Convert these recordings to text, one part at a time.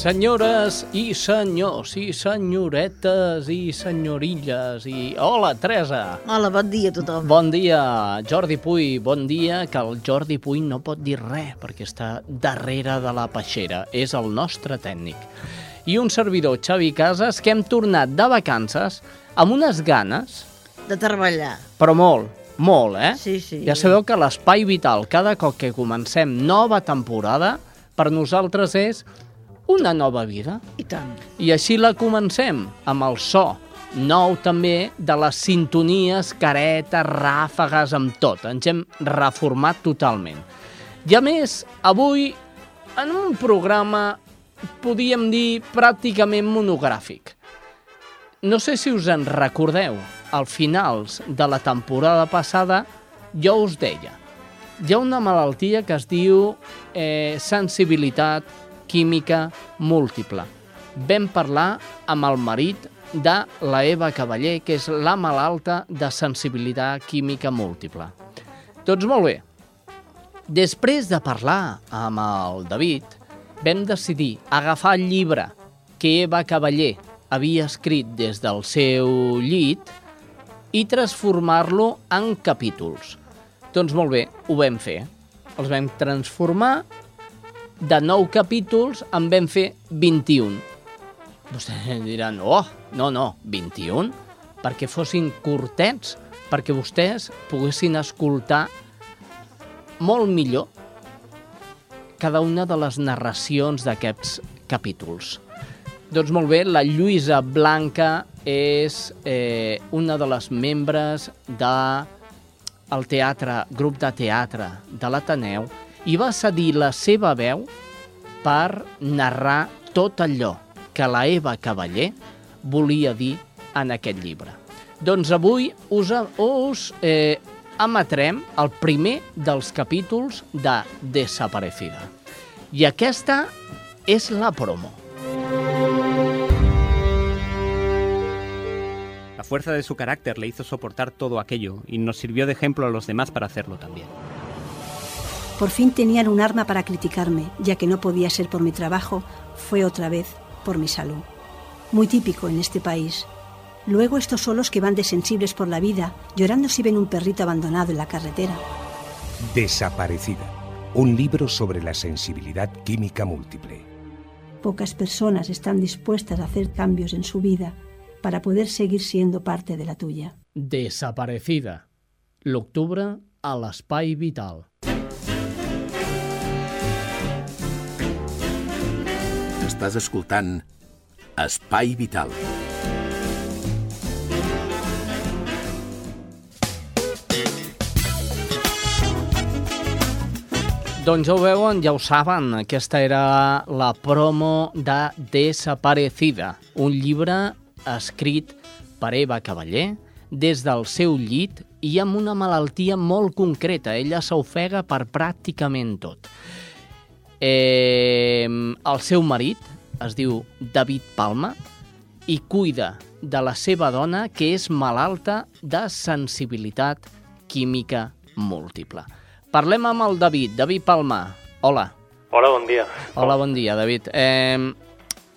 Senyores i senyors, i senyoretes, i senyorilles, i... Hola, Teresa! Hola, bon dia a tothom. Bon dia, Jordi Puy. Bon dia, que el Jordi Puy no pot dir res, perquè està darrere de la peixera. És el nostre tècnic. I un servidor, Xavi Casas, que hem tornat de vacances amb unes ganes, De treballar. però molt, molt, eh? Sí, sí. Ja sabeu que l'Espai Vital, cada cop que comencem nova temporada, per nosaltres és una nova vida. I tant. I així la comencem, amb el so nou també de les sintonies, caretes, ràfegues, amb tot. Ens hem reformat totalment. I a més, avui, en un programa, podíem dir, pràcticament monogràfic. No sé si us en recordeu, al finals de la temporada passada, jo us deia, hi ha una malaltia que es diu eh, sensibilitat química múltiple. Vam parlar amb el marit de la Eva Cavaller, que és la malalta de sensibilitat química múltiple. Doncs molt bé. Després de parlar amb el David, vam decidir agafar el llibre que Eva Cavaller havia escrit des del seu llit i transformar-lo en capítols. Doncs molt bé, ho vam fer. Els vam transformar de 9 capítols en vam fer 21. Vostès diran, oh, no, no, 21? Perquè fossin curtets, perquè vostès poguessin escoltar molt millor cada una de les narracions d'aquests capítols. Doncs molt bé, la Lluïsa Blanca és eh, una de les membres de el teatre, grup de teatre de l'Ateneu i va cedir la seva veu per narrar tot allò que la Eva Cavaller volia dir en aquest llibre. Doncs avui us, us eh, emetrem el primer dels capítols de Desaparecida. I aquesta és la promo. La fuerza de su carácter le hizo soportar todo aquello y nos sirvió de ejemplo a los demás para hacerlo también. Por fin tenían un arma para criticarme, ya que no podía ser por mi trabajo, fue otra vez por mi salud. Muy típico en este país. Luego estos solos que van de sensibles por la vida, llorando si ven un perrito abandonado en la carretera. Desaparecida. Un libro sobre la sensibilidad química múltiple. Pocas personas están dispuestas a hacer cambios en su vida para poder seguir siendo parte de la tuya. Desaparecida. L'octubre a l'Espai Vital. Estàs escoltant Espai Vital. Doncs ja ho veuen, ja ho saben, aquesta era la promo de Desaparecida, un llibre escrit per Eva Cavaller des del seu llit i amb una malaltia molt concreta. Ella s'ofega per pràcticament tot. Eh, el seu marit es diu David Palma i cuida de la seva dona que és malalta de sensibilitat química múltiple. Parlem amb el David. David Palma, hola. Hola, bon dia. Hola, bon dia, David. Eh,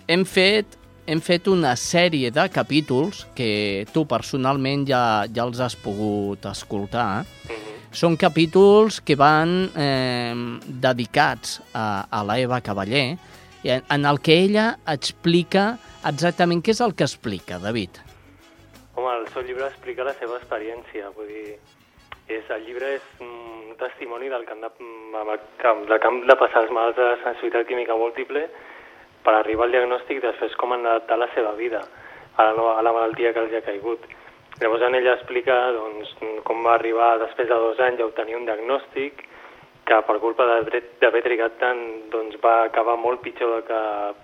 hem, fet, hem fet una sèrie de capítols que tu personalment ja, ja els has pogut escoltar. Són capítols que van eh, dedicats a, a la Eva Cavaller, en, en el que ella explica exactament què és el que explica, David. Home, el seu llibre explica la seva experiència, vull dir, És, el llibre és un testimoni del camp de, del camp de passar els malalts de sensibilitat química múltiple per arribar al diagnòstic i després com han adaptat la seva vida a la, a la malaltia que els ha caigut. Llavors en ella explica doncs, com va arribar després de dos anys a obtenir un diagnòstic que per culpa d'haver trigat tant doncs, va acabar molt pitjor del que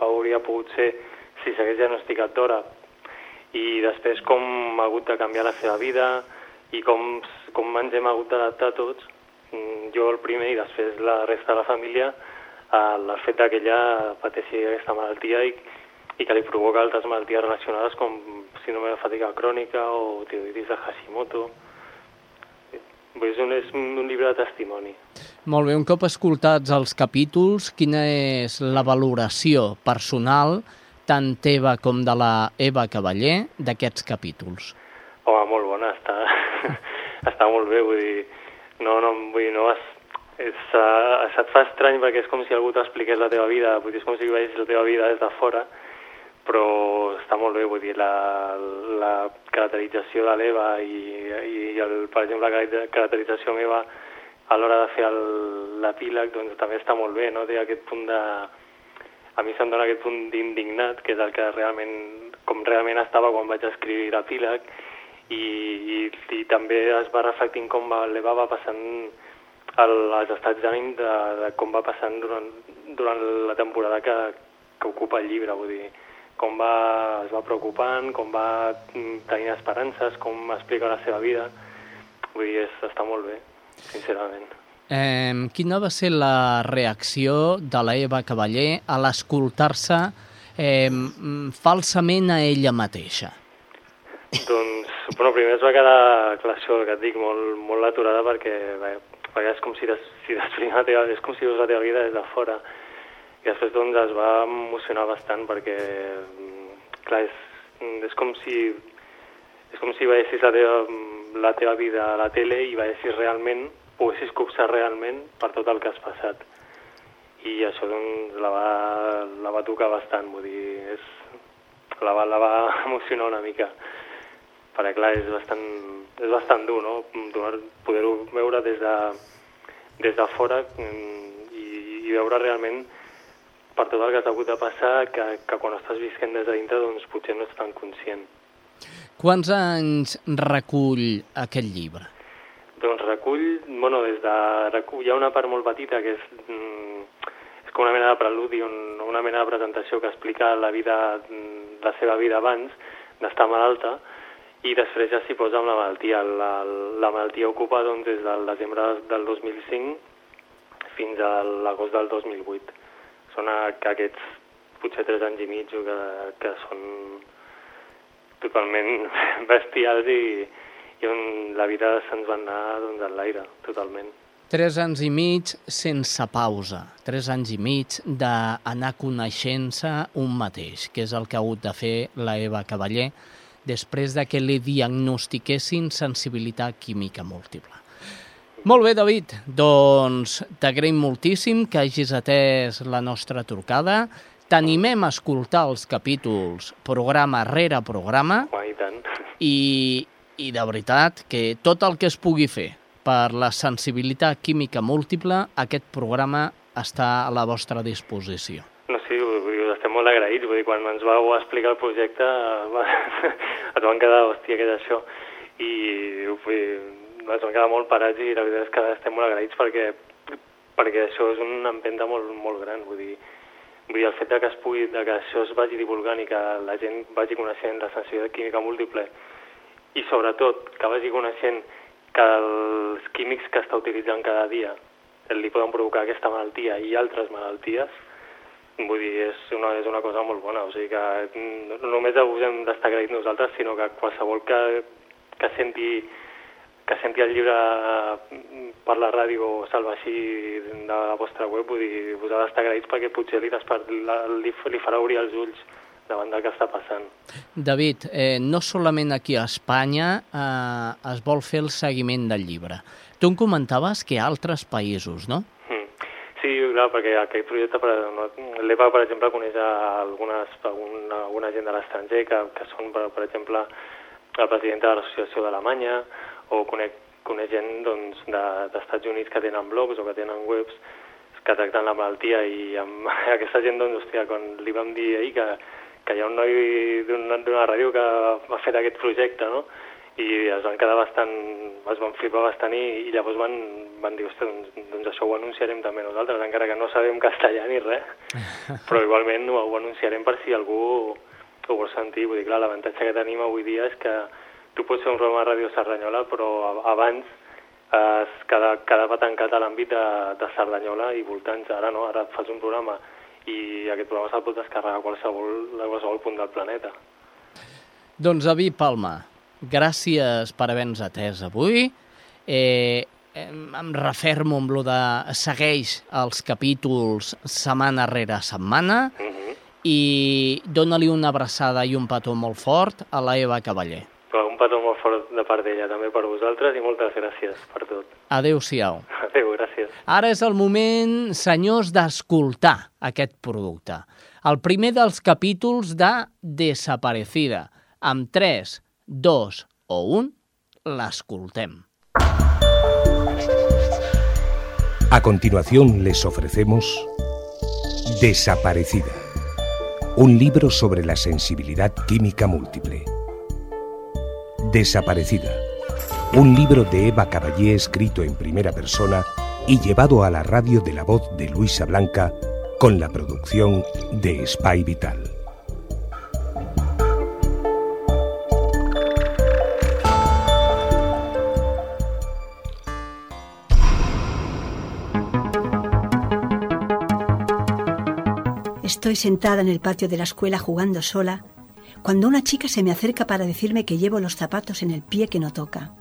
hauria pogut ser si s'hagués diagnosticat d'hora. I després com ha hagut de canviar la seva vida i com, com ens hem hagut d'adaptar tots, mm, jo el primer i després la resta de la família, al fet que ella pateixi aquesta malaltia i, i que li provoca altres malalties relacionades com síndrome de fatiga crònica o tiroiditis de Hashimoto. Vull dir, És un, és un llibre de testimoni. Molt bé, un cop escoltats els capítols, quina és la valoració personal, tant teva com de la Eva Cavaller, d'aquests capítols? Home, molt bona, està, està molt bé, vull dir, no, no, vull dir, no has, és, uh, se't fa estrany perquè és com si algú t'expliqués la teva vida, vull dir, és com si veiessis la teva vida des de fora, però està molt bé, vull dir, la, la caracterització de l'Eva i, i el, per exemple, la caracterització meva a l'hora de fer l'epíleg, doncs també està molt bé, no? Té aquest punt de... A mi se'm dona aquest punt d'indignat, que és el que realment, com realment estava quan vaig escriure l'epíleg, i, i, i també es va reflectint com va- l'Eva va passant els estats d'ànim de, de com va passant durant, durant la temporada que, que ocupa el llibre, vull dir, com va, es va preocupant, com va mm, tenint esperances, com explica la seva vida, vull dir, és, està molt bé, sincerament. Eh, quina va ser la reacció de la Eva Cavaller a l'escoltar-se eh, falsament a ella mateixa? Doncs, bueno, primer es va quedar, clar, això que et dic, molt, molt aturada perquè, bé, perquè és com si, des, si després la teva, és com si veus la teva vida des de fora. I després, doncs, es va emocionar bastant perquè, mm, clar, és, és com si és com si veiessis la teva, la teva vida a la tele i veiessis realment, poguessis copsar realment per tot el que has passat. I això doncs, la, va, la va tocar bastant, vull dir, és, la, va, la va emocionar una mica. Perquè clar, és bastant, és bastant dur, no? Poder-ho veure des de, des de fora mm, i, i veure realment per tot el que has hagut de passar que, que quan estàs visquent des de dintre doncs potser no ets tan conscient. Quants anys recull aquest llibre? Doncs recull, bueno, des de, recull, hi ha una part molt petita que és, mm, és com una mena de preludi, un, una mena de presentació que explica la vida, mm, la seva vida abans d'estar malalta i després ja s'hi posa amb la malaltia. La, la malaltia ocupa doncs, des del desembre del 2005 fins a l'agost del 2008. Són aquests potser tres anys i mig que, que són totalment bestials i, i on la vida se'ns va anar doncs, en l'aire, totalment. Tres anys i mig sense pausa, tres anys i mig d'anar coneixent-se un mateix, que és el que ha hagut de fer la Eva Cavaller després de que li diagnostiquessin sensibilitat química múltiple. Molt bé, David, doncs t'agraïm moltíssim que hagis atès la nostra trucada. T'animem a escoltar els capítols programa rere programa Home, i tant. i, i de veritat que tot el que es pugui fer per la sensibilitat química múltiple, aquest programa està a la vostra disposició. No, sí, vull dir, estem molt agraïts. Vull dir, quan ens vau explicar el projecte va, ens van quedar, hòstia, què és això? I vull dir, ens van quedar molt parats i la veritat és que estem molt agraïts perquè, perquè això és una empenta molt, molt gran. Vull dir, vull dir, el fet de que, es pugui, de que això es vagi divulgant i que la gent vagi coneixent la sensibilitat química múltiple i sobretot que vagi coneixent que els químics que està utilitzant cada dia li poden provocar aquesta malaltia i altres malalties, vull dir, és una, és una cosa molt bona. O sigui que mm, no només us hem d'estar agraïts nosaltres, sinó que qualsevol que, que senti que senti el llibre per la ràdio o salva així de la vostra web, vull dir, us ha d'estar agraïts perquè potser li, li, li farà obrir els ulls davant del que està passant. David, eh, no solament aquí a Espanya eh, es vol fer el seguiment del llibre. Tu em comentaves que a altres països, no? Mm. Sí, clar, perquè aquest projecte, per, l'EPA, per exemple, coneix a algunes, alguna, alguna gent de l'estranger, que, que són, per, per exemple, la presidenta de l'Associació d'Alemanya, o conec coneix gent doncs, de- d'Estats Units que tenen blogs o que tenen webs que tracten la malaltia i amb aquesta gent, doncs, hòstia, quan li vam dir ahir que, que hi ha un noi d'una d'una ràdio que ha fet aquest projecte, no? i es van quedar bastant, es van flipar bastant i, i llavors van, van dir, ostres, doncs, doncs això ho anunciarem també nosaltres, encara que no sabem castellà ni res, però igualment ho, ho anunciarem per si algú ho vol sentir, vull dir, clar, l'avantatge que tenim avui dia és que tu pots fer un programa de ràdio Cerdanyola, però abans es queda, quedava tancat a l'àmbit de, de Cerdanyola i voltants, ara no, ara fas un programa i aquest programa se'l pot descarregar a qualsevol, a qualsevol punt del planeta. Doncs David Palma, gràcies per haver-nos atès avui. Eh, em, refermo amb lo de segueix els capítols setmana rere setmana Mm -hmm. i dóna-li una abraçada i un petó molt fort a la Eva Cavaller. Però un petó molt fort de part d'ella també per vosaltres i moltes gràcies per tot. Adéu-siau. Adéu, gràcies. Ara és el moment, senyors, d'escoltar aquest producte. El primer dels capítols de Desaparecida. Amb 3, 2 o 1, l'escoltem. A continuación les ofrecemos Desaparecida, un libro sobre la sensibilidad química múltiple. Desaparecida, un libro de Eva Caballé escrito en primera persona y llevado a la radio de la voz de Luisa Blanca con la producción de Spy Vital. Estoy sentada en el patio de la escuela jugando sola cuando una chica se me acerca para decirme que llevo los zapatos en el pie que no toca.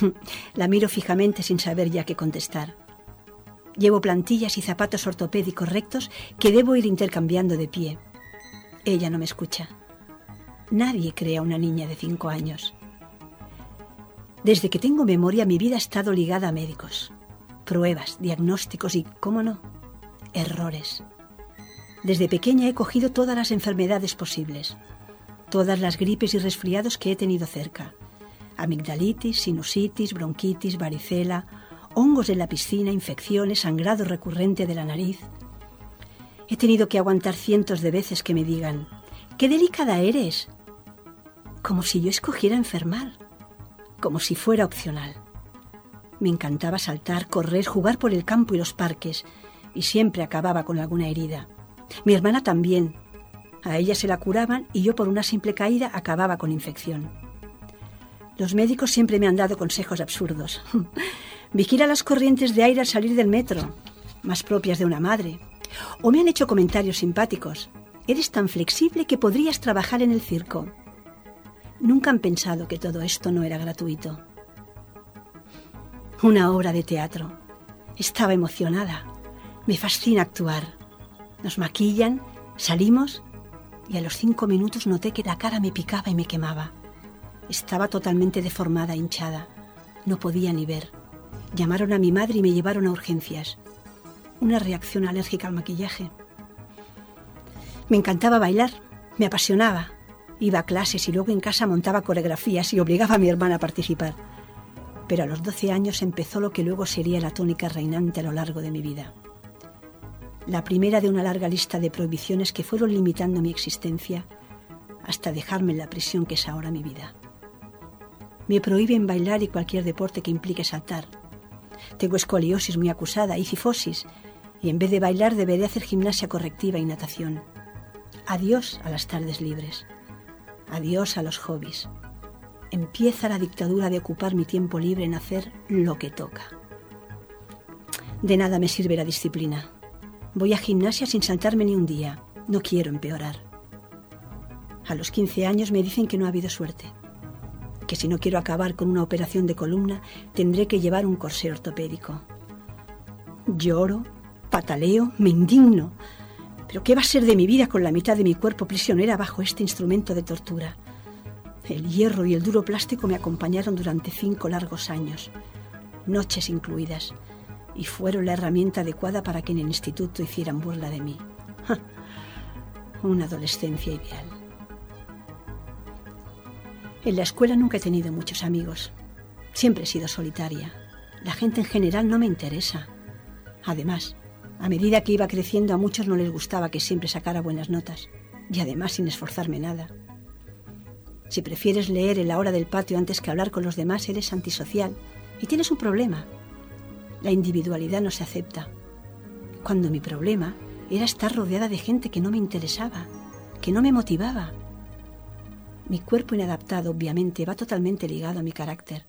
La miro fijamente sin saber ya qué contestar. Llevo plantillas y zapatos ortopédicos rectos que debo ir intercambiando de pie. Ella no me escucha. Nadie cree a una niña de cinco años. Desde que tengo memoria mi vida ha estado ligada a médicos, pruebas, diagnósticos y, cómo no, errores. Desde pequeña he cogido todas las enfermedades posibles, todas las gripes y resfriados que he tenido cerca. Amigdalitis, sinusitis, bronquitis, varicela, hongos en la piscina, infecciones, sangrado recurrente de la nariz. He tenido que aguantar cientos de veces que me digan, ¡qué delicada eres! Como si yo escogiera enfermar, como si fuera opcional. Me encantaba saltar, correr, jugar por el campo y los parques, y siempre acababa con alguna herida. Mi hermana también. A ella se la curaban y yo por una simple caída acababa con infección. Los médicos siempre me han dado consejos absurdos. Vigila las corrientes de aire al salir del metro, más propias de una madre. O me han hecho comentarios simpáticos. Eres tan flexible que podrías trabajar en el circo. Nunca han pensado que todo esto no era gratuito. Una obra de teatro. Estaba emocionada. Me fascina actuar. Nos maquillan, salimos y a los cinco minutos noté que la cara me picaba y me quemaba. Estaba totalmente deformada, hinchada. No podía ni ver. Llamaron a mi madre y me llevaron a urgencias. Una reacción alérgica al maquillaje. Me encantaba bailar, me apasionaba. Iba a clases y luego en casa montaba coreografías y obligaba a mi hermana a participar. Pero a los 12 años empezó lo que luego sería la tónica reinante a lo largo de mi vida la primera de una larga lista de prohibiciones que fueron limitando mi existencia hasta dejarme en la prisión que es ahora mi vida. Me prohíben bailar y cualquier deporte que implique saltar. Tengo escoliosis muy acusada y cifosis, y en vez de bailar deberé hacer gimnasia correctiva y natación. Adiós a las tardes libres. Adiós a los hobbies. Empieza la dictadura de ocupar mi tiempo libre en hacer lo que toca. De nada me sirve la disciplina. Voy a gimnasia sin saltarme ni un día. No quiero empeorar. A los 15 años me dicen que no ha habido suerte. Que si no quiero acabar con una operación de columna, tendré que llevar un corsé ortopédico. Lloro, pataleo, me indigno. Pero ¿qué va a ser de mi vida con la mitad de mi cuerpo prisionera bajo este instrumento de tortura? El hierro y el duro plástico me acompañaron durante cinco largos años, noches incluidas y fueron la herramienta adecuada para que en el instituto hicieran burla de mí. Una adolescencia ideal. En la escuela nunca he tenido muchos amigos. Siempre he sido solitaria. La gente en general no me interesa. Además, a medida que iba creciendo a muchos no les gustaba que siempre sacara buenas notas, y además sin esforzarme nada. Si prefieres leer en la hora del patio antes que hablar con los demás, eres antisocial y tienes un problema. La individualidad no se acepta. Cuando mi problema era estar rodeada de gente que no me interesaba, que no me motivaba. Mi cuerpo inadaptado, obviamente, va totalmente ligado a mi carácter.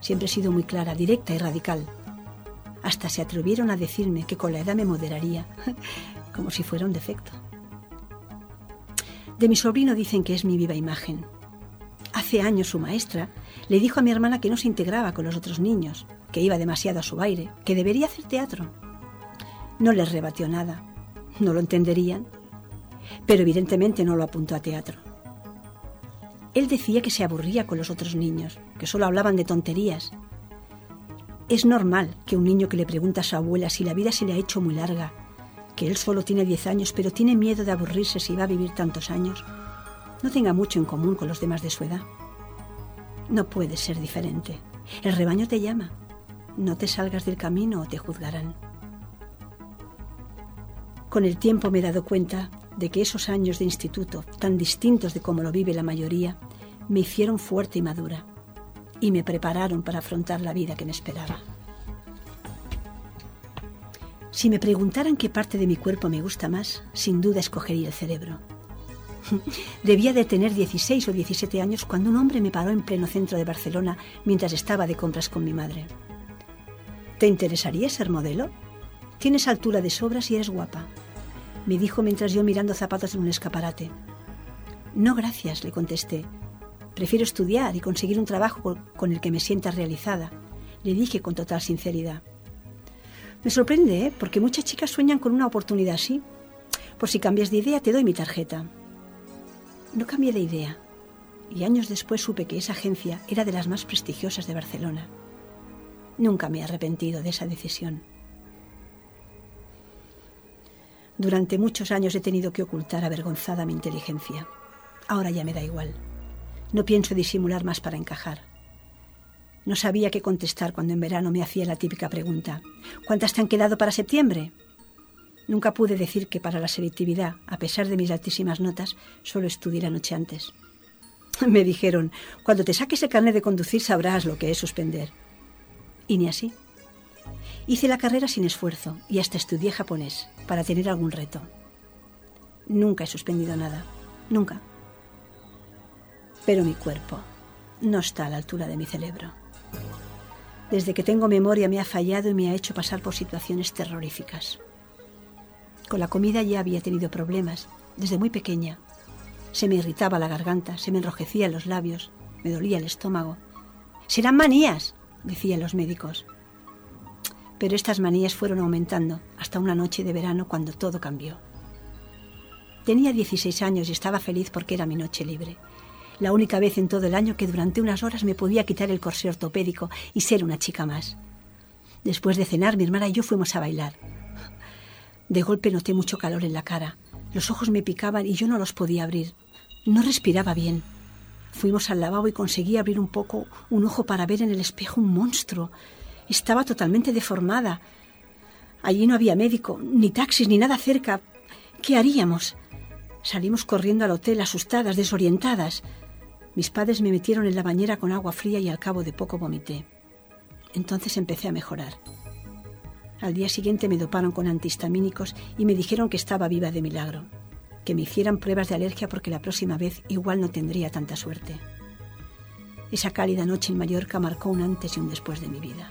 Siempre he sido muy clara, directa y radical. Hasta se atrevieron a decirme que con la edad me moderaría, como si fuera un defecto. De mi sobrino dicen que es mi viva imagen. Hace años su maestra le dijo a mi hermana que no se integraba con los otros niños, que iba demasiado a su aire, que debería hacer teatro. No les rebatió nada, no lo entenderían, pero evidentemente no lo apuntó a teatro. Él decía que se aburría con los otros niños, que solo hablaban de tonterías. Es normal que un niño que le pregunta a su abuela si la vida se le ha hecho muy larga, que él solo tiene 10 años, pero tiene miedo de aburrirse si va a vivir tantos años, no tenga mucho en común con los demás de su edad. No puedes ser diferente. El rebaño te llama. No te salgas del camino o te juzgarán. Con el tiempo me he dado cuenta de que esos años de instituto, tan distintos de como lo vive la mayoría, me hicieron fuerte y madura y me prepararon para afrontar la vida que me esperaba. Si me preguntaran qué parte de mi cuerpo me gusta más, sin duda escogería el cerebro. Debía de tener 16 o 17 años cuando un hombre me paró en pleno centro de Barcelona mientras estaba de compras con mi madre. ¿Te interesaría ser modelo? Tienes altura de sobras y eres guapa, me dijo mientras yo mirando zapatos en un escaparate. No, gracias, le contesté. Prefiero estudiar y conseguir un trabajo con el que me sienta realizada, le dije con total sinceridad. Me sorprende, ¿eh? porque muchas chicas sueñan con una oportunidad así. Por si cambias de idea, te doy mi tarjeta. No cambié de idea y años después supe que esa agencia era de las más prestigiosas de Barcelona. Nunca me he arrepentido de esa decisión. Durante muchos años he tenido que ocultar avergonzada mi inteligencia. Ahora ya me da igual. No pienso disimular más para encajar. No sabía qué contestar cuando en verano me hacía la típica pregunta. ¿Cuántas te han quedado para septiembre? Nunca pude decir que para la selectividad, a pesar de mis altísimas notas, solo estudié la noche antes. Me dijeron, cuando te saques el carnet de conducir sabrás lo que es suspender. Y ni así. Hice la carrera sin esfuerzo y hasta estudié japonés para tener algún reto. Nunca he suspendido nada, nunca. Pero mi cuerpo no está a la altura de mi cerebro. Desde que tengo memoria me ha fallado y me ha hecho pasar por situaciones terroríficas. Con la comida ya había tenido problemas, desde muy pequeña. Se me irritaba la garganta, se me enrojecían los labios, me dolía el estómago. Serán manías, decían los médicos. Pero estas manías fueron aumentando hasta una noche de verano cuando todo cambió. Tenía 16 años y estaba feliz porque era mi noche libre. La única vez en todo el año que durante unas horas me podía quitar el corsé ortopédico y ser una chica más. Después de cenar, mi hermana y yo fuimos a bailar. De golpe noté mucho calor en la cara. Los ojos me picaban y yo no los podía abrir. No respiraba bien. Fuimos al lavabo y conseguí abrir un poco un ojo para ver en el espejo un monstruo. Estaba totalmente deformada. Allí no había médico, ni taxis, ni nada cerca. ¿Qué haríamos? Salimos corriendo al hotel, asustadas, desorientadas. Mis padres me metieron en la bañera con agua fría y al cabo de poco vomité. Entonces empecé a mejorar. Al día siguiente me doparon con antihistamínicos y me dijeron que estaba viva de milagro, que me hicieran pruebas de alergia porque la próxima vez igual no tendría tanta suerte. Esa cálida noche en Mallorca marcó un antes y un después de mi vida.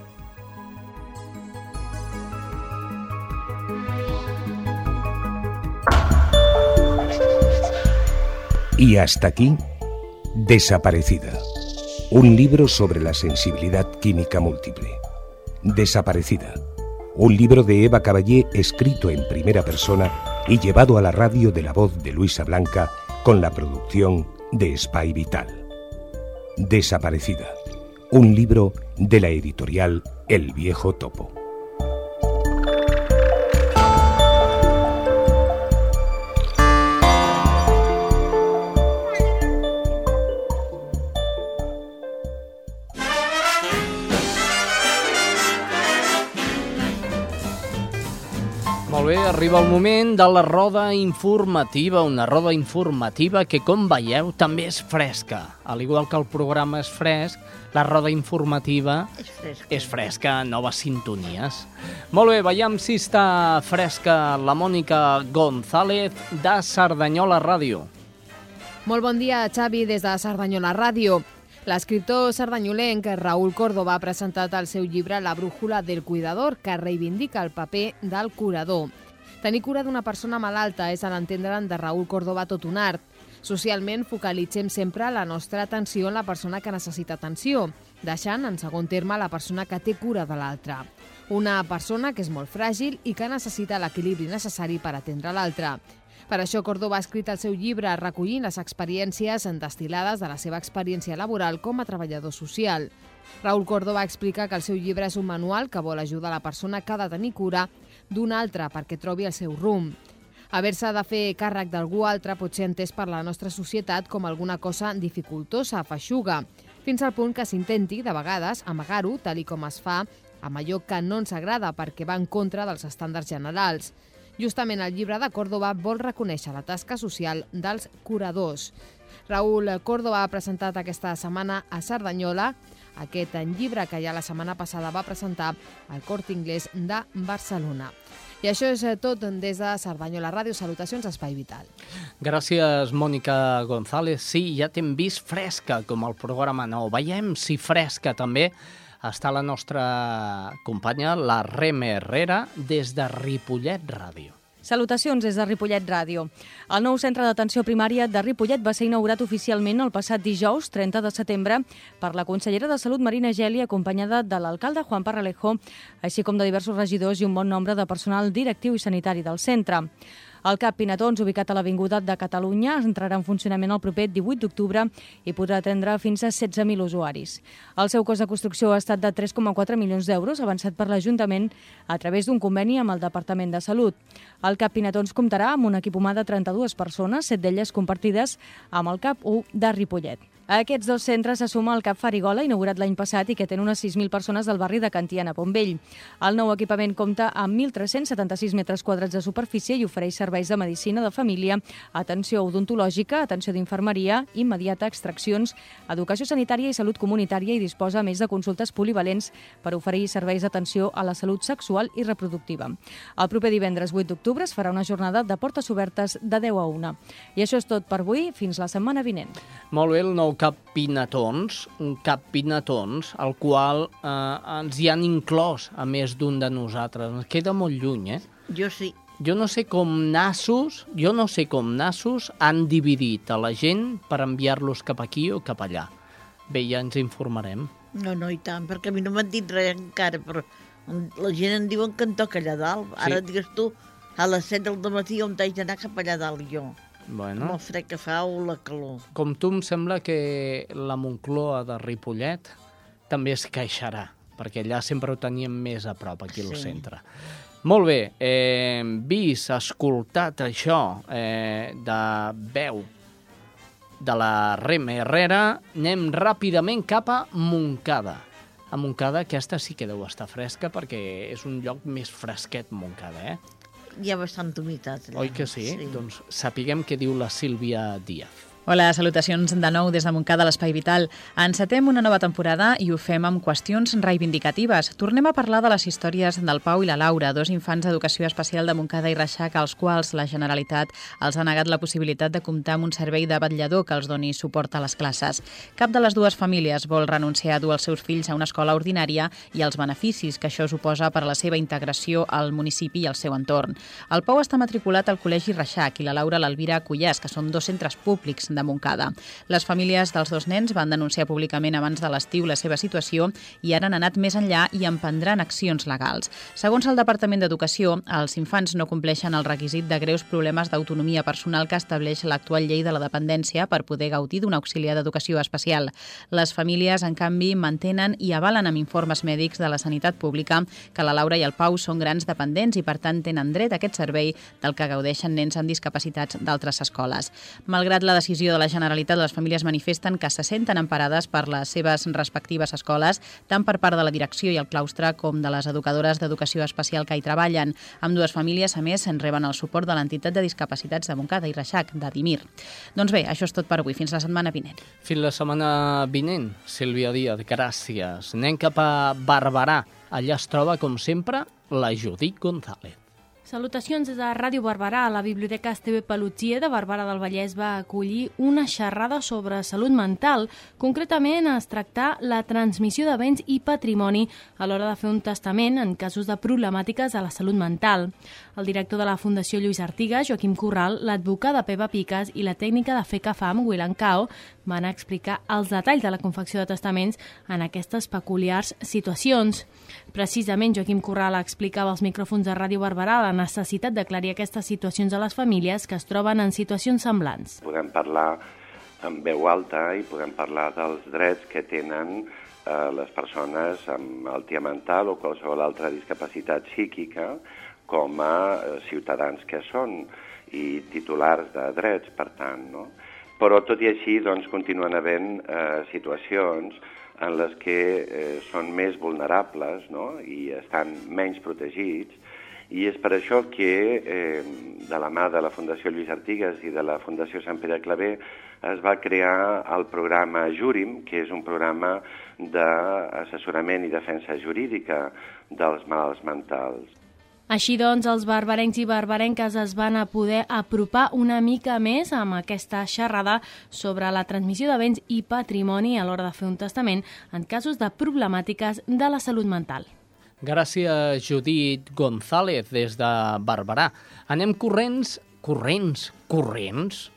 Y hasta aquí, Desaparecida. Un libro sobre la sensibilidad química múltiple. Desaparecida. Un libro de Eva Caballé escrito en primera persona y llevado a la radio de la voz de Luisa Blanca con la producción de Spy Vital. Desaparecida. Un libro de la editorial El Viejo Topo. Molt bé, arriba el moment de la roda informativa, una roda informativa que, com veieu, també és fresca. Al igual que el programa és fresc, la roda informativa És fresc. és fresca, noves sintonies. Molt bé, veiem si està fresca la Mònica González de Cerdanyola Ràdio. Molt bon dia, Xavi, des de Cerdanyola Ràdio. L'escriptor sardanyolenc Raúl Córdoba ha presentat el seu llibre La brújula del cuidador, que reivindica el paper del curador. Tenir cura d'una persona malalta és, a l'entendre'n de Raúl Córdoba, tot un art. Socialment focalitzem sempre la nostra atenció en la persona que necessita atenció, deixant en segon terme la persona que té cura de l'altra. Una persona que és molt fràgil i que necessita l'equilibri necessari per atendre l'altra. Per això Córdoba ha escrit el seu llibre recollint les experiències destilades de la seva experiència laboral com a treballador social. Raúl Córdoba explica que el seu llibre és un manual que vol ajudar la persona que ha de tenir cura d'una altra perquè trobi el seu rumb. Haver-se de fer càrrec d'algú altre pot ser entès per la nostra societat com alguna cosa dificultosa, feixuga, fins al punt que s'intenti, de vegades, amagar-ho, tal i com es fa amb allò que no ens agrada perquè va en contra dels estàndards generals. Justament el llibre de Córdoba vol reconèixer la tasca social dels curadors. Raúl Córdoba ha presentat aquesta setmana a Cerdanyola aquest llibre que ja la setmana passada va presentar al Cort Inglés de Barcelona. I això és tot des de Cerdanyola Ràdio. Salutacions Espai Vital. Gràcies, Mònica González. Sí, ja t'hem vist fresca, com el programa nou. Veiem si fresca també està la nostra companya, la Reme Herrera, des de Ripollet Ràdio. Salutacions des de Ripollet Ràdio. El nou centre d'atenció primària de Ripollet va ser inaugurat oficialment el passat dijous, 30 de setembre, per la consellera de Salut Marina Geli, acompanyada de l'alcalde Juan Parralejo, així com de diversos regidors i un bon nombre de personal directiu i sanitari del centre. El CAP Pinatons, ubicat a l'Avinguda de Catalunya, entrarà en funcionament el proper 18 d'octubre i podrà atendre fins a 16.000 usuaris. El seu cost de construcció ha estat de 3,4 milions d'euros, avançat per l'Ajuntament a través d'un conveni amb el Departament de Salut. El CAP Pinatons comptarà amb un equip humà de 32 persones, set d'elles compartides amb el CAP 1 de Ripollet. A aquests dos centres se suma el CAP Farigola, inaugurat l'any passat i que té unes 6.000 persones del barri de Cantiana, Pombell. El nou equipament compta amb 1.376 metres quadrats de superfície i ofereix serveis de medicina de família, atenció odontològica, atenció d'infermeria, immediata, extraccions, educació sanitària i salut comunitària i disposa més de consultes polivalents per oferir serveis d'atenció a la salut sexual i reproductiva. El proper divendres 8 d'octubre es farà una jornada de portes obertes de 10 a 1. I això és tot per avui, fins la setmana vinent. Molt bé, el nou cap Pinatons, un cap Pinatons, el qual eh, ens hi han inclòs a més d'un de nosaltres. Ens queda molt lluny, eh? Jo sí. Jo no sé com nassos, jo no sé com nassos han dividit a la gent per enviar-los cap aquí o cap allà. Bé, ja ens informarem. No, no, i tant, perquè a mi no m'han dit res encara, però la gent em diuen que em toca allà dalt. Ara Sí. digues tu, a les 7 del matí on t'haig d'anar cap allà dalt jo. Bueno, Amb el fred que fa o la calor. com tu em sembla que la Moncloa de Ripollet també es queixarà, perquè allà sempre ho teníem més a prop, aquí al Sí. centre. Molt bé, eh, vist, escoltat això eh, de veu de la Reme Herrera, anem ràpidament cap a Montcada. A Montcada aquesta sí que deu estar fresca perquè és un lloc més fresquet, Montcada, eh? Hi ha bastant humitat. Allà. Oi que sí? sí? Doncs sapiguem què diu la Sílvia Díaz. Hola, salutacions de nou des de Montcada, l'Espai Vital. Encetem una nova temporada i ho fem amb qüestions reivindicatives. Tornem a parlar de les històries del Pau i la Laura, dos infants d'educació especial de Montcada i Reixac, als quals la Generalitat els ha negat la possibilitat de comptar amb un servei de vetllador que els doni suport a les classes. Cap de les dues famílies vol renunciar a dur els seus fills a una escola ordinària i als beneficis que això suposa per a la seva integració al municipi i al seu entorn. El Pau està matriculat al Col·legi Reixac i la Laura l'Alvira Cullàs, que són dos centres públics de Montcada. Les famílies dels dos nens van denunciar públicament abans de l'estiu la seva situació i ara han anat més enllà i emprendran accions legals. Segons el Departament d'Educació, els infants no compleixen el requisit de greus problemes d'autonomia personal que estableix l'actual llei de la dependència per poder gaudir d'un auxiliar d'educació especial. Les famílies, en canvi, mantenen i avalen amb informes mèdics de la sanitat pública que la Laura i el Pau són grans dependents i, per tant, tenen dret a aquest servei del que gaudeixen nens amb discapacitats d'altres escoles. Malgrat la decisió Televisió de la Generalitat, les famílies manifesten que se senten emparades per les seves respectives escoles, tant per part de la direcció i el claustre com de les educadores d'educació especial que hi treballen. Amb dues famílies, a més, en reben el suport de l'entitat de discapacitats de Montcada i Reixac, de Dimir. Doncs bé, això és tot per avui. Fins la setmana vinent. Fins la setmana vinent, Sílvia Díaz, gràcies. Anem cap a Barberà. Allà es troba, com sempre, la Judit González. Salutacions des de Ràdio Barberà. La Biblioteca Esteve Pelutier de Barberà del Vallès va acollir una xerrada sobre salut mental. Concretament es tractar la transmissió de béns i patrimoni a l'hora de fer un testament en casos de problemàtiques a la salut mental. El director de la Fundació Lluís Artigas, Joaquim Corral, l'advocada Pepa Piques i la tècnica de FECAFAM, Wilan Cao, van explicar els detalls de la confecció de testaments en aquestes peculiars situacions. Precisament, Joaquim Corral explicava als micròfons de Ràdio Barberà la necessitat d'aclarir aquestes situacions a les famílies que es troben en situacions semblants. Podem parlar amb veu alta i podem parlar dels drets que tenen eh, les persones amb altia mental o qualsevol altra discapacitat psíquica com a eh, ciutadans que són i titulars de drets, per tant, no? Però, tot i així, doncs, continuen havent eh, situacions en les que eh, són més vulnerables no? i estan menys protegits, i és per això que, eh, de la mà de la Fundació Lluís Artigas i de la Fundació Sant Pere Clavé, es va crear el programa Júrim, que és un programa d'assessorament i defensa jurídica dels malalts mentals. Així doncs, els barbarencs i barbarenques es van a poder apropar una mica més amb aquesta xerrada sobre la transmissió de béns i patrimoni a l'hora de fer un testament en casos de problemàtiques de la salut mental. Gràcies, Judit González, des de Barberà. Anem corrents, corrents, corrents,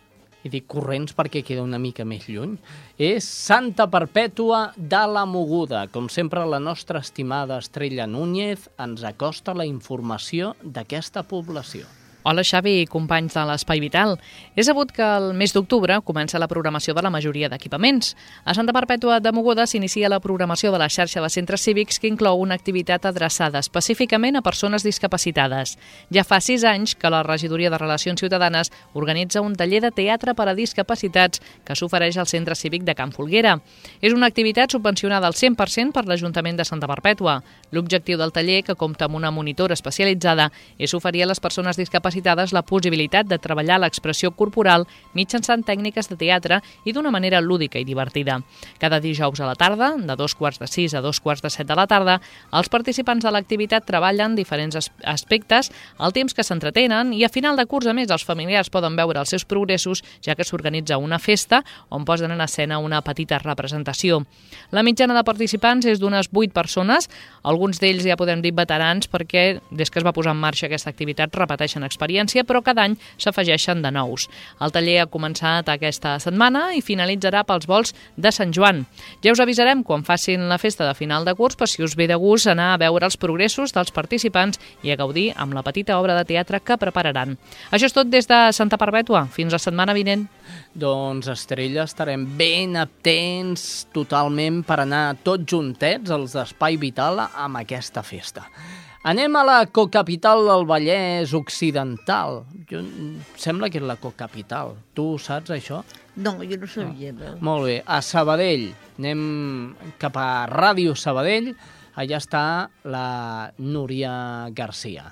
i dic corrents perquè queda una mica més lluny, és Santa Perpètua de la Moguda. Com sempre, la nostra estimada Estrella Núñez ens acosta la informació d'aquesta població. Hola Xavi i companys de l'Espai Vital. És sabut que el mes d'octubre comença la programació de la majoria d'equipaments. A Santa Perpètua de Mogoda s'inicia la programació de la xarxa de centres cívics que inclou una activitat adreçada específicament a persones discapacitades. Ja fa sis anys que la Regidoria de Relacions Ciutadanes organitza un taller de teatre per a discapacitats que s'ofereix al Centre Cívic de Can Folguera. És una activitat subvencionada al 100% per l'Ajuntament de Santa Perpètua. L'objectiu del taller, que compta amb una monitora especialitzada, és oferir a les persones discapacitades discapacitades la possibilitat de treballar l'expressió corporal mitjançant tècniques de teatre i d'una manera lúdica i divertida. Cada dijous a la tarda, de dos quarts de sis a dos quarts de set de la tarda, els participants de l'activitat treballen diferents aspectes al temps que s'entretenen i a final de curs, a més, els familiars poden veure els seus progressos, ja que s'organitza una festa on posen en escena una petita representació. La mitjana de participants és d'unes 8 persones, alguns d'ells ja podem dir veterans perquè des que es va posar en marxa aquesta activitat repeteixen experiències experiència, però cada any s'afegeixen de nous. El taller ha començat aquesta setmana i finalitzarà pels vols de Sant Joan. Ja us avisarem quan facin la festa de final de curs per si us ve de gust anar a veure els progressos dels participants i a gaudir amb la petita obra de teatre que prepararan. Això és tot des de Santa Perpètua. Fins la setmana vinent. Doncs, Estrella, estarem ben atents totalment per anar tots juntets als d'Espai Vital amb aquesta festa. Anem a la cocapital del Vallès Occidental. Jo, sembla que és la cocapital. Tu saps això? No, jo no sabia. No. Molt bé. A Sabadell. Anem cap a Ràdio Sabadell. Allà està la Núria Garcia.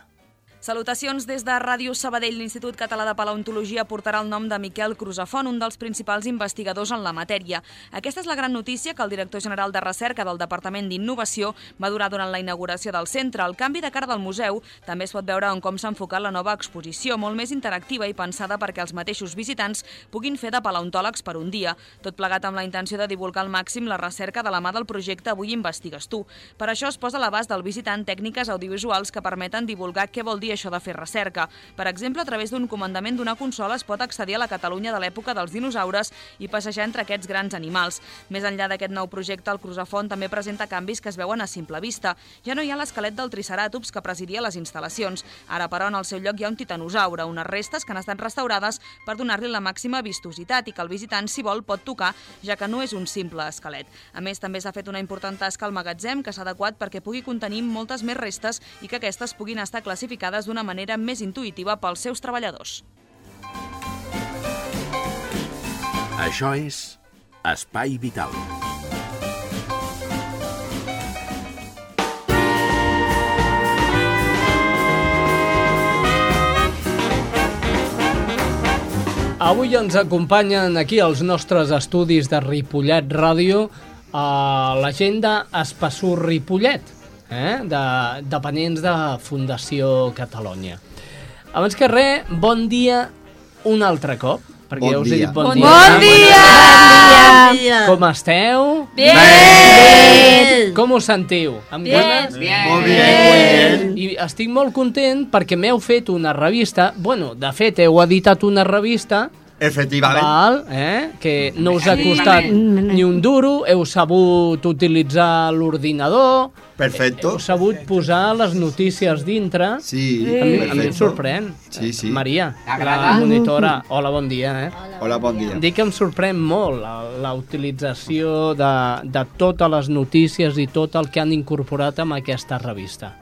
Salutacions des de Ràdio Sabadell. L'Institut Català de Paleontologia portarà el nom de Miquel Cruzafont, un dels principals investigadors en la matèria. Aquesta és la gran notícia que el director general de recerca del Departament d'Innovació va donar durant la inauguració del centre. El canvi de cara del museu també es pot veure en com s'ha enfocat la nova exposició, molt més interactiva i pensada perquè els mateixos visitants puguin fer de paleontòlegs per un dia, tot plegat amb la intenció de divulgar al màxim la recerca de la mà del projecte Avui investigues tu. Per això es posa a l'abast del visitant tècniques audiovisuals que permeten divulgar què vol dir això de fer recerca. Per exemple, a través d'un comandament d'una consola es pot accedir a la Catalunya de l'època dels dinosaures i passejar entre aquests grans animals. Més enllà d'aquest nou projecte, el Cruzafont també presenta canvis que es veuen a simple vista. Ja no hi ha l'esquelet del Triceratops que presidia les instal·lacions. Ara, però, en el seu lloc hi ha un titanosaure, unes restes que han estat restaurades per donar-li la màxima vistositat i que el visitant, si vol, pot tocar, ja que no és un simple esquelet. A més, també s'ha fet una important tasca al magatzem que s'ha adequat perquè pugui contenir moltes més restes i que aquestes puguin estar classificades realitzades d'una manera més intuïtiva pels seus treballadors. Això és Espai Vital. Avui ens acompanyen aquí als nostres estudis de Ripollet Ràdio a l'agenda Espassur Ripollet, eh? de, dependents de Fundació Catalunya. Abans que res, bon dia un altre cop, perquè Bon ja us he dia. dit bon, Bon dia. dia! Bon dia! Bon dia! Com esteu? Bien! Bé! Com us sentiu? Amb Bien! ganes? Bien! Molt bé, molt I estic molt content perquè m'heu fet una revista, bueno, de fet heu editat una revista Efectivament. Val, eh? que no us ha costat ni un duro, heu sabut utilitzar l'ordinador, Perfecto. heu sabut posar les notícies dintre. Sí, a mi, a mi em sorprèn. Sí, sí. Maria, la monitora. Hola, bon dia. Eh? Hola, bon dia. Dic que em sorprèn molt la, la utilització de, de totes les notícies i tot el que han incorporat amb aquesta revista.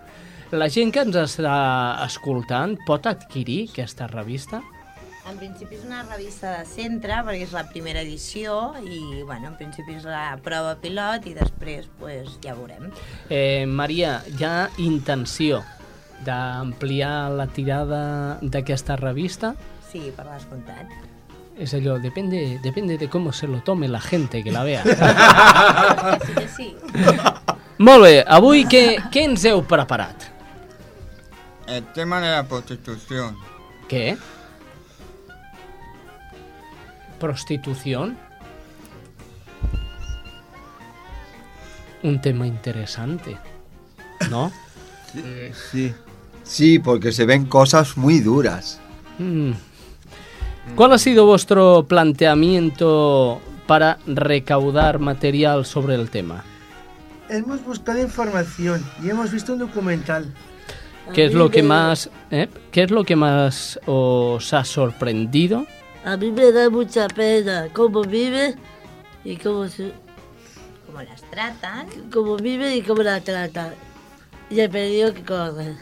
La gent que ens està escoltant pot adquirir aquesta revista? En principi és una revista de centre, perquè és la primera edició, i bueno, en principi és la prova pilot, i després pues, ja veurem. Eh, Maria, hi ha intenció d'ampliar la tirada d'aquesta revista? Sí, per descomptat. És allò, depende, depende de cómo se lo tome la gente que la vea. Sí que sí. Molt bé, avui què, què ens heu preparat? El tema de la prostitución. Què? Prostitució? Un tema interesante, ¿no? Sí. Sí, porque se ven cosas muy duras. Mm. ¿Cuál ha sido vuestro planteamiento para recaudar material sobre el tema? Hemos buscado información y hemos visto un documental. ¿Qué es lo que más, eh? ¿Qué es lo que más os ha sorprendido? A mí me da mucha pena cómo vive y cómo, se, Como las tratan. cómo vive y cómo la tratan. Y el peligro que corre.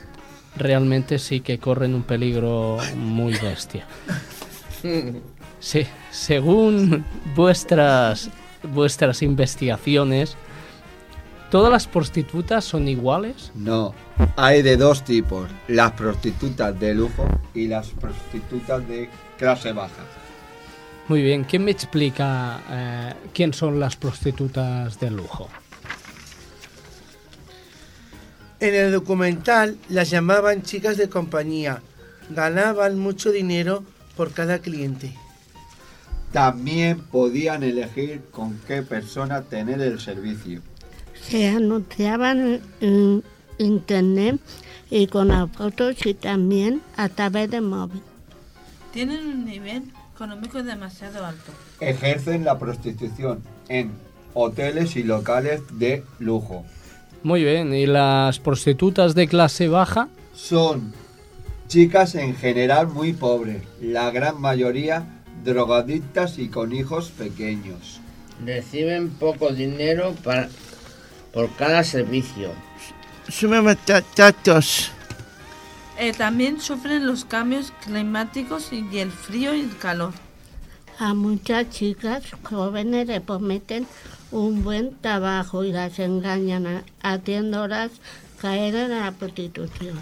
Realmente sí que corren un peligro muy bestia. Sí, según vuestras vuestras investigaciones, ¿todas las prostitutas son iguales? No, hay de dos tipos, las prostitutas de lujo y las prostitutas de clase baja. Muy bien, ¿quién me explica eh, quién son las prostitutas de lujo? En el documental las llamaban chicas de compañía. Ganaban mucho dinero por cada cliente. También podían elegir con qué persona tener el servicio. Se anunciaban en internet y con las fotos y también a través de móvil. Tienen un nivel económico demasiado alto. Ejercen la prostitución en hoteles y locales de lujo. Muy bien, ¿y las prostitutas de clase baja? Son chicas en general muy pobres, la gran mayoría drogadictas y con hijos pequeños. Reciben poco dinero para, por cada servicio. Suben muchachos. Eh, también sufren los cambios climáticos y el frío y el calor. A muchas chicas jóvenes les prometen un buen trabajo y las engañan a- haciéndolas caer en la prostitución.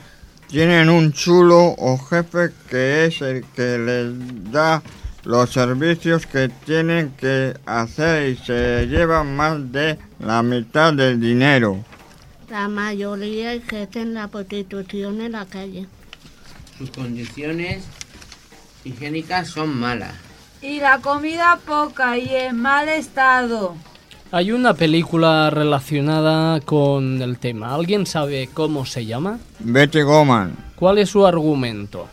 Tienen un chulo o jefe que es el que les da los servicios que tienen que hacer y se llevan más de la mitad del dinero. La mayoría ejercen la prostitución en la calle. Sus condiciones higiénicas son malas. Y la comida poca y en mal estado. Hay una película relacionada con el tema. ¿Alguien sabe cómo se llama? Betty Goman. ¿Cuál es su argumento?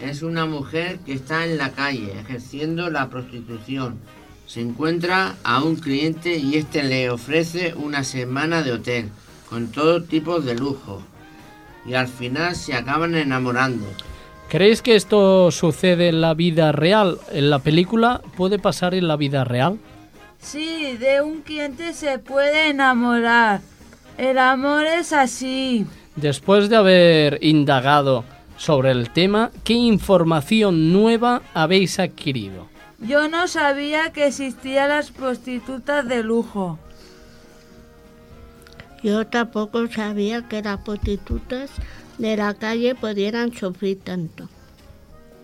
Es una mujer que está en la calle ejerciendo la prostitución. Se encuentra a un cliente y este le ofrece una semana de hotel con todo tipo de lujo. Y al final se acaban enamorando. ¿Creéis que esto sucede en la vida real? ¿En la película puede pasar en la vida real? Sí, de un cliente se puede enamorar. El amor es así. Después de haber indagado sobre el tema. ¿Qué información nueva habéis adquirido? Yo no sabía que existían las prostitutas de lujo. Yo tampoco sabía que las prostitutas de la calle pudieran sufrir tanto.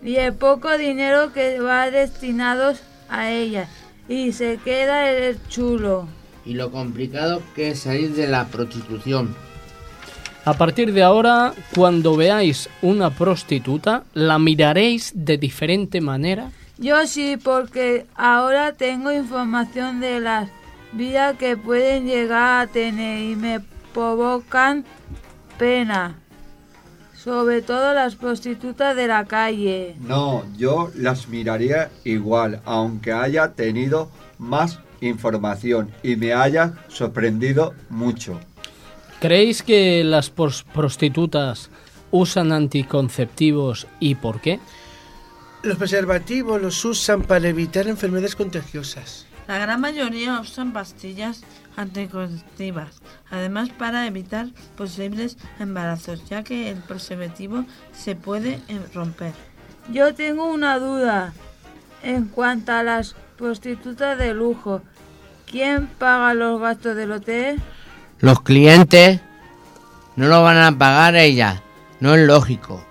Y el poco dinero que va destinados a ellas. Y se queda el chulo. Y lo complicado que es salir de la prostitución. A partir de ahora, cuando veáis una prostituta, ¿la miraréis de diferente manera? Yo sí, porque ahora tengo información de las vidas que pueden llegar a tener y me provocan pena. Sobre todo las prostitutas de la calle. No, yo las miraría igual, aunque haya tenido más información y me haya sorprendido mucho. ¿Creéis que las pros- prostitutas usan anticonceptivos y por qué? Los preservativos los usan para evitar enfermedades contagiosas. La gran mayoría usan pastillas anticonceptivas, además para evitar posibles embarazos, ya que el preservativo se puede eh, romper. Yo tengo una duda en cuanto a las prostitutas de lujo. ¿Quién paga los gastos del hotel? Los clientes no lo van a pagar ellas, no es lógico.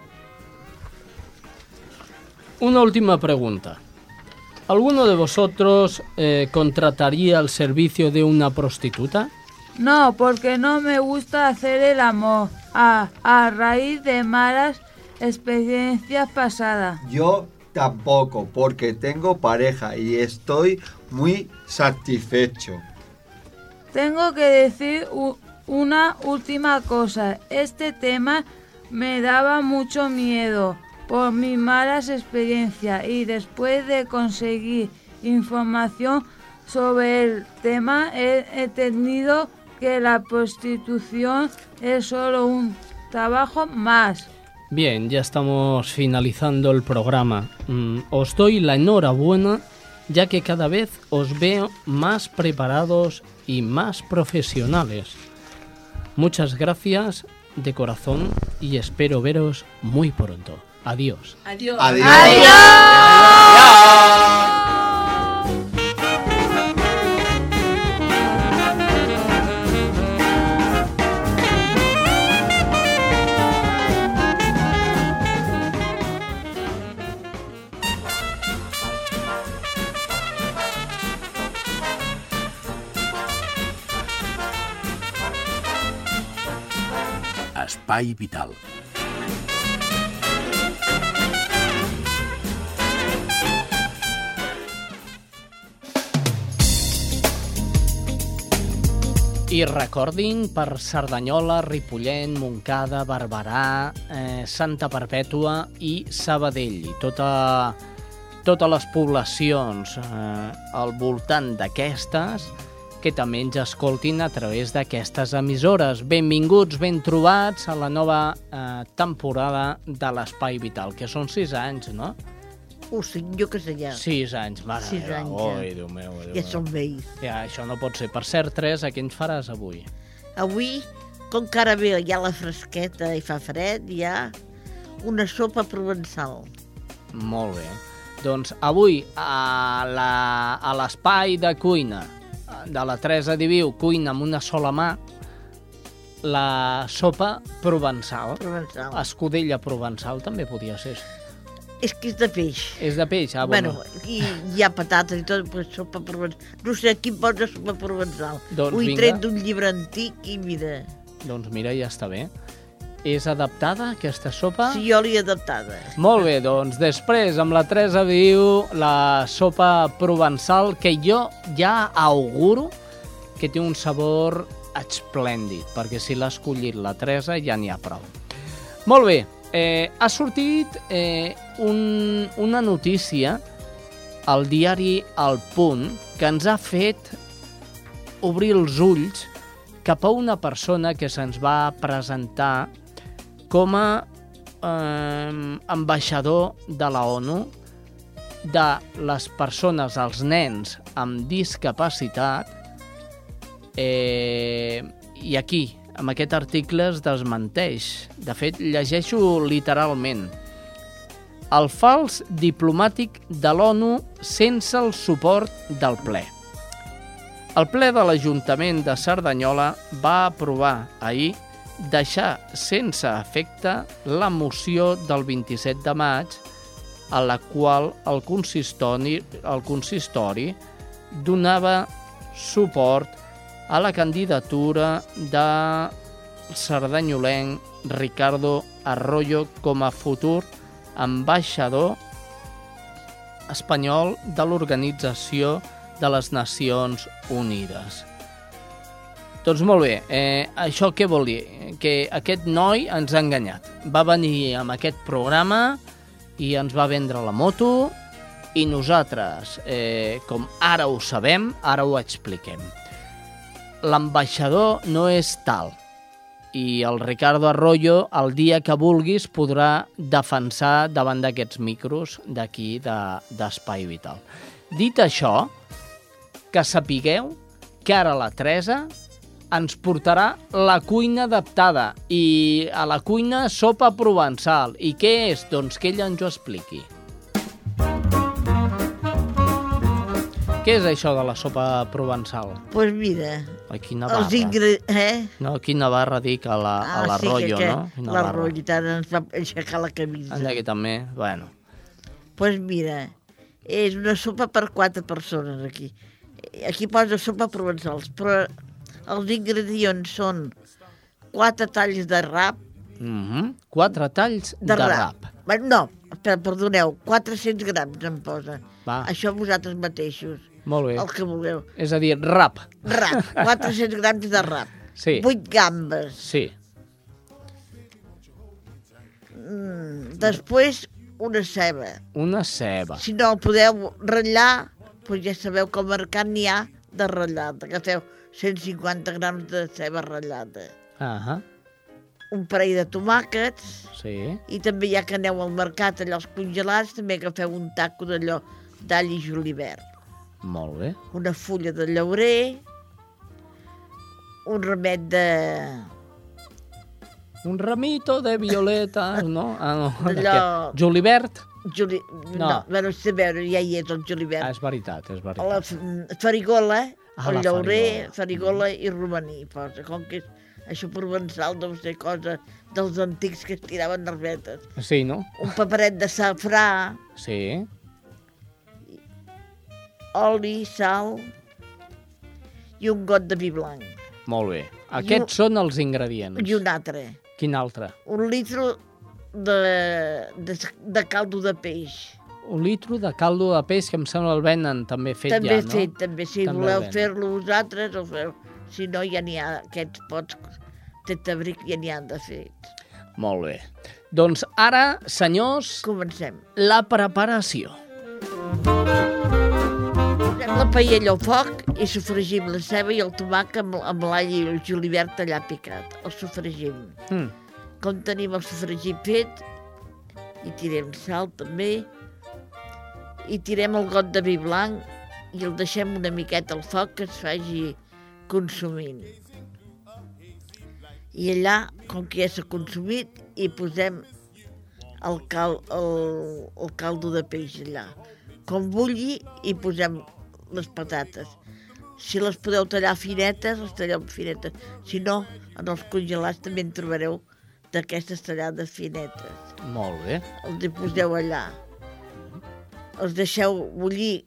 Una última pregunta. ¿Alguno de vosotros eh, contrataría el servicio de una prostituta? No, porque no me gusta hacer el amor a, a raíz de malas experiencias pasadas. Yo tampoco, porque tengo pareja y estoy muy satisfecho. Tengo que decir una última cosa. Este tema me daba mucho miedo por mis malas experiencias y después de conseguir información sobre el tema he entendido que la prostitución es solo un trabajo más. Bien, ya estamos finalizando el programa. Mm, os doy la enhorabuena ya que cada vez os veo más preparados y más profesionales. Muchas gracias de corazón y espero veros muy pronto. Adiós. Adiós. Adiós. Espai vital. I recordin per Cerdanyola, Ripollet, Montcada, Barberà, eh, Santa Perpètua i Sabadell. I tota, totes les poblacions eh, al voltant d'aquestes que també ens escoltin a través d'aquestes emissores. Benvinguts, ben trobats a la nova eh, temporada de l'Espai Vital, que són sis anys, no? O cinc, jo que sé ja. Sis anys, mare Sis meva. anys, ja. Oi, Déu meu, Déu Ja meu. som vells. Ja, això no pot ser. Per cert, Teresa, què ens faràs avui? Avui, com que ara ve ja la fresqueta i fa fred, hi ha una sopa provençal. Molt bé. Doncs avui a la- a l'espai de cuina de la Teresa Diviu, cuina amb una sola mà, la sopa provençal. Provençal. Escudella provençal també podia ser. És que és de peix. És de peix, ah, bueno, bueno. i hi ha patates i tot, però sopa provençal. No sé qui posa sopa provençal. Doncs Ho he vinga. tret d'un llibre antic i mira, Doncs mira, ja està bé. És adaptada, aquesta sopa? jo l'he adaptada. Molt bé, doncs després amb la Teresa Viu la sopa provençal que jo ja auguro que té un sabor esplèndid, perquè si l'ha escollit la Teresa ja n'hi ha prou. Molt bé, eh, ha sortit eh, un, una notícia al diari El Punt que ens ha fet obrir els ulls cap a una persona que se'ns va presentar com a eh, ambaixador de la ONU de les persones, els nens amb discapacitat eh, i aquí amb aquest article es desmenteix. De fet, llegeixo literalment. El fals diplomàtic de l'ONU sense el suport del ple. El ple de l'Ajuntament de Cerdanyola va aprovar ahir deixar sense efecte la moció del 27 de maig a la qual el consistori, el consistori donava suport a la candidatura de sardanyolenc Ricardo Arroyo com a futur ambaixador espanyol de l'Organització de les Nacions Unides. Doncs molt bé, eh, això què vol dir? Que aquest noi ens ha enganyat. Va venir amb aquest programa i ens va vendre la moto i nosaltres, eh, com ara ho sabem, ara ho expliquem. L'ambaixador no és tal i el Ricardo Arroyo, el dia que vulguis, podrà defensar davant d'aquests micros d'aquí, d'Espai de, Vital. Dit això, que sapigueu que ara la Teresa ens portarà la cuina adaptada i a la cuina sopa provençal. I què és? Doncs que ella ens ho expliqui. Què és això de la sopa provençal? Doncs pues mira, Aquí a Navarra. els ingredients... Eh? No, aquí a Navarra dic a la, a Ah, l'arroyo, sí, que, no? que Navarra. l'arroyo tant ens va aixecar la camisa. Anda, aquí també, bueno. Doncs pues mira, és una sopa per quatre persones aquí. Aquí posa sopa provençals, però els ingredients són quatre talls de rap, Mm -hmm. Quatre talls de, de, rap. rap. No, perdoneu, 400 grams em posa. Va. Això vosaltres mateixos, Molt bé. el que vulgueu. És a dir, rap. Rap, 400 grams de rap. Sí. 8 gambes. Sí. Mm, després, una ceba. Una ceba. Si no el podeu ratllar, doncs ja sabeu com mercat n'hi ha de ratllada. Agafeu 150 grams de ceba ratllada. Ah Un parell de tomàquets sí. i també ja que aneu al mercat allò els congelats, també agafeu un taco d'allò d'all i julivert. Molt bé. Una fulla de llaurer, un remet de... Un ramito de violeta, no? Ah, no. Julibert? Juli... No. No, no bueno, veure, ja hi és el julivert. Ah, és veritat, és la veritat. f- farigola, Ah, el la llaurer, farigola. farigola i romaní, posa. Com que és això provençal deu ser cosa dels antics que es tiraven nervetes. Sí, no? Un paperet de safrà, Sí. oli, sal i un got de vi blanc. Molt bé. Aquests són els ingredients. I un altre. Quin altre? Un litre de, de, de caldo de peix. Un litro de caldo de peix que em sembla el venen també fet també ja, no? fet, també. Si També voleu fer-lo vosaltres, ho feu. Si no, ja n'hi ha aquests pots de tabric, ja n'hi ha de fet. Molt bé. Doncs ara, senyors... Comencem. La preparació. Posem la paella al foc i sofregim la ceba i el tomàquet amb, amb l'all i el julivert allà picat. El sofregim. Mm. Com tenim el sofregit fet, hi tirem sal també, i tirem el got de vi blanc i el deixem una miqueta al foc que es faci consumint. I allà, com que ja s'ha consumit, hi posem el, cal, el, el caldo de peix allà. Com bulli, hi posem les patates. Si les podeu tallar finetes, les talleu finetes. Si no, en els congelats també en trobareu d'aquestes tallades finetes. Molt bé. Els hi poseu allà. Els deixeu bullir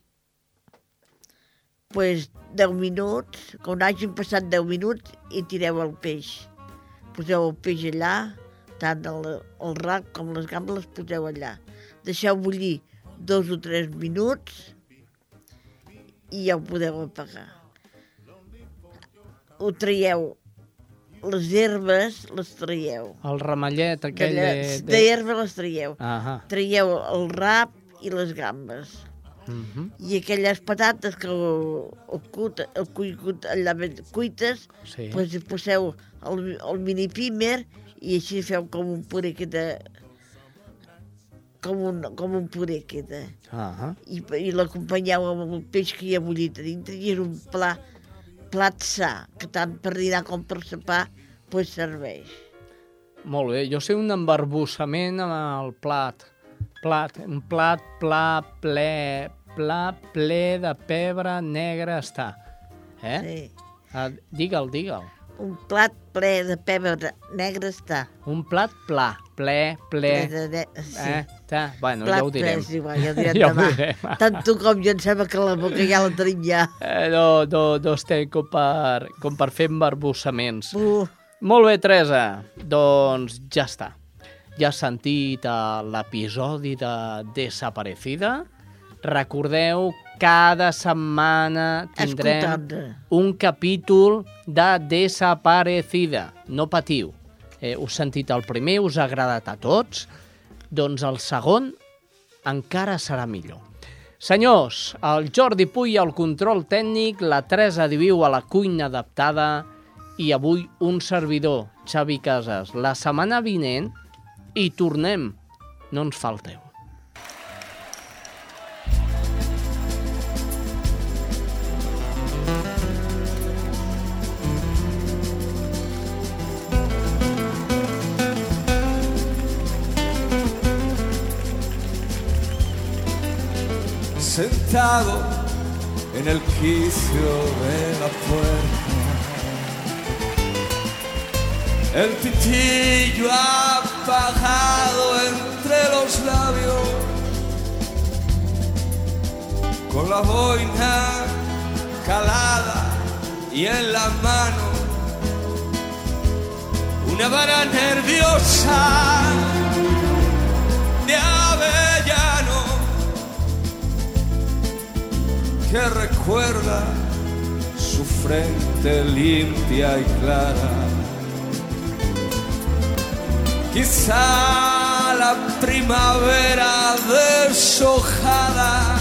pues, 10 minuts, quan hagin passat 10 minuts, i tireu el peix. Poseu el peix allà, tant el, el rap com les gambes les poseu allà. Deixeu bullir dos o tres minuts i ja ho podeu apagar. Ho traieu, les herbes les traieu. El ramellet aquell de... D'allà- D'herba les traieu. Ahà. Traieu el rap i les gambes. Mm -hmm. I aquelles patates que ho, ho, cut, ho cuigut allà ben cuites, Sí. pues hi poseu el, el mini pimer i així feu com un puré queda com un, com un puré queda. Ahà. I, i l'acompanyeu amb el peix que hi ha bullit a dintre i és un pla, plat sa, que tant per dinar com per sopar pues serveix. Molt bé, jo sé un embarbussament amb el plat. Plat, un plat pla, ple, pla, ple de pebre negre està. Eh? Sí. Uh, digue'l, digue'l. Un plat ple de pebre negre està. Un plat pla, ple, ple... Ple de ne- sí. Eh? Ta, bueno, plat ja ho direm. és igual, ja ho direm ja ho demà. direm. Tant tu com jo em sembla que la boca ja la tenim ja. Eh, no, no, no estem com per, com per fer embarbussaments. Uh. Molt bé, Teresa. Doncs ja està. Ja has sentit eh, l'episodi de Desaparecida. Recordeu, cada setmana tindrem Escoltant. un capítol de Desaparecida. No patiu. Eh, us sentit el primer, us ha agradat a tots, doncs el segon encara serà millor. Senyors, el Jordi Puy al control tècnic, la Teresa Diviu a la cuina adaptada i avui un servidor, Xavi Casas. La setmana vinent hi tornem. No ens falteu. Sentado en el quicio de la puerta. El pitillo apagado entre los labios, con la boina calada y en la mano. Una vara nerviosa que recuerda su frente limpia y clara. Quizá la primavera deshojada,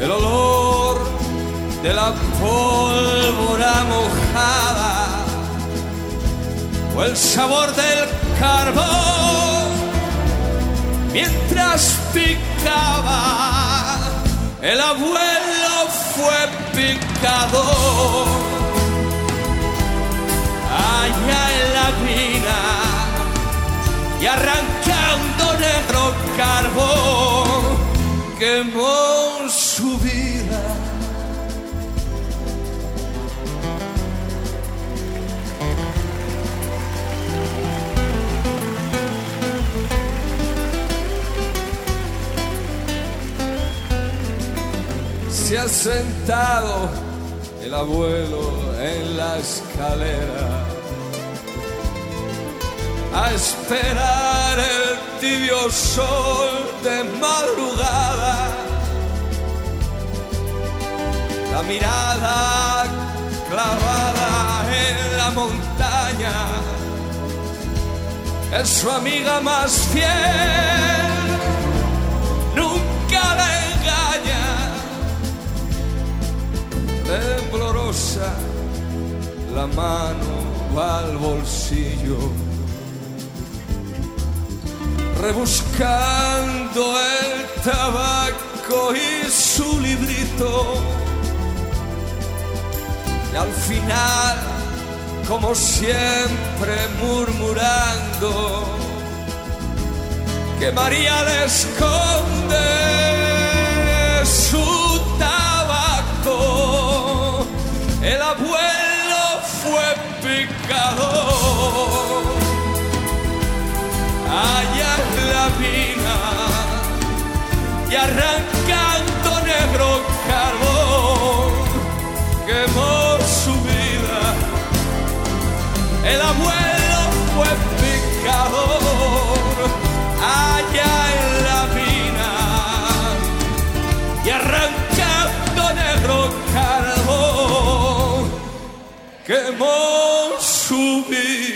el olor de la pólvora mojada, o el sabor del carbón mientras picaba. El abuelo fue picador allá en la mina y arrancando negro carbón quemó su vida. Se ha sentado el abuelo en la escalera a esperar el tibio sol de madrugada. La mirada clavada en la montaña es su amiga más fiel. Mano al bolsillo, rebuscando el tabaco y su librito. Y al final, como siempre, murmurando que María le esconde su tabaco. El abuelo Allá en la mina y arrancando negro carbón quemó su vida. El abuelo fue picador allá en la mina y arrancando negro carbón quemó su vida.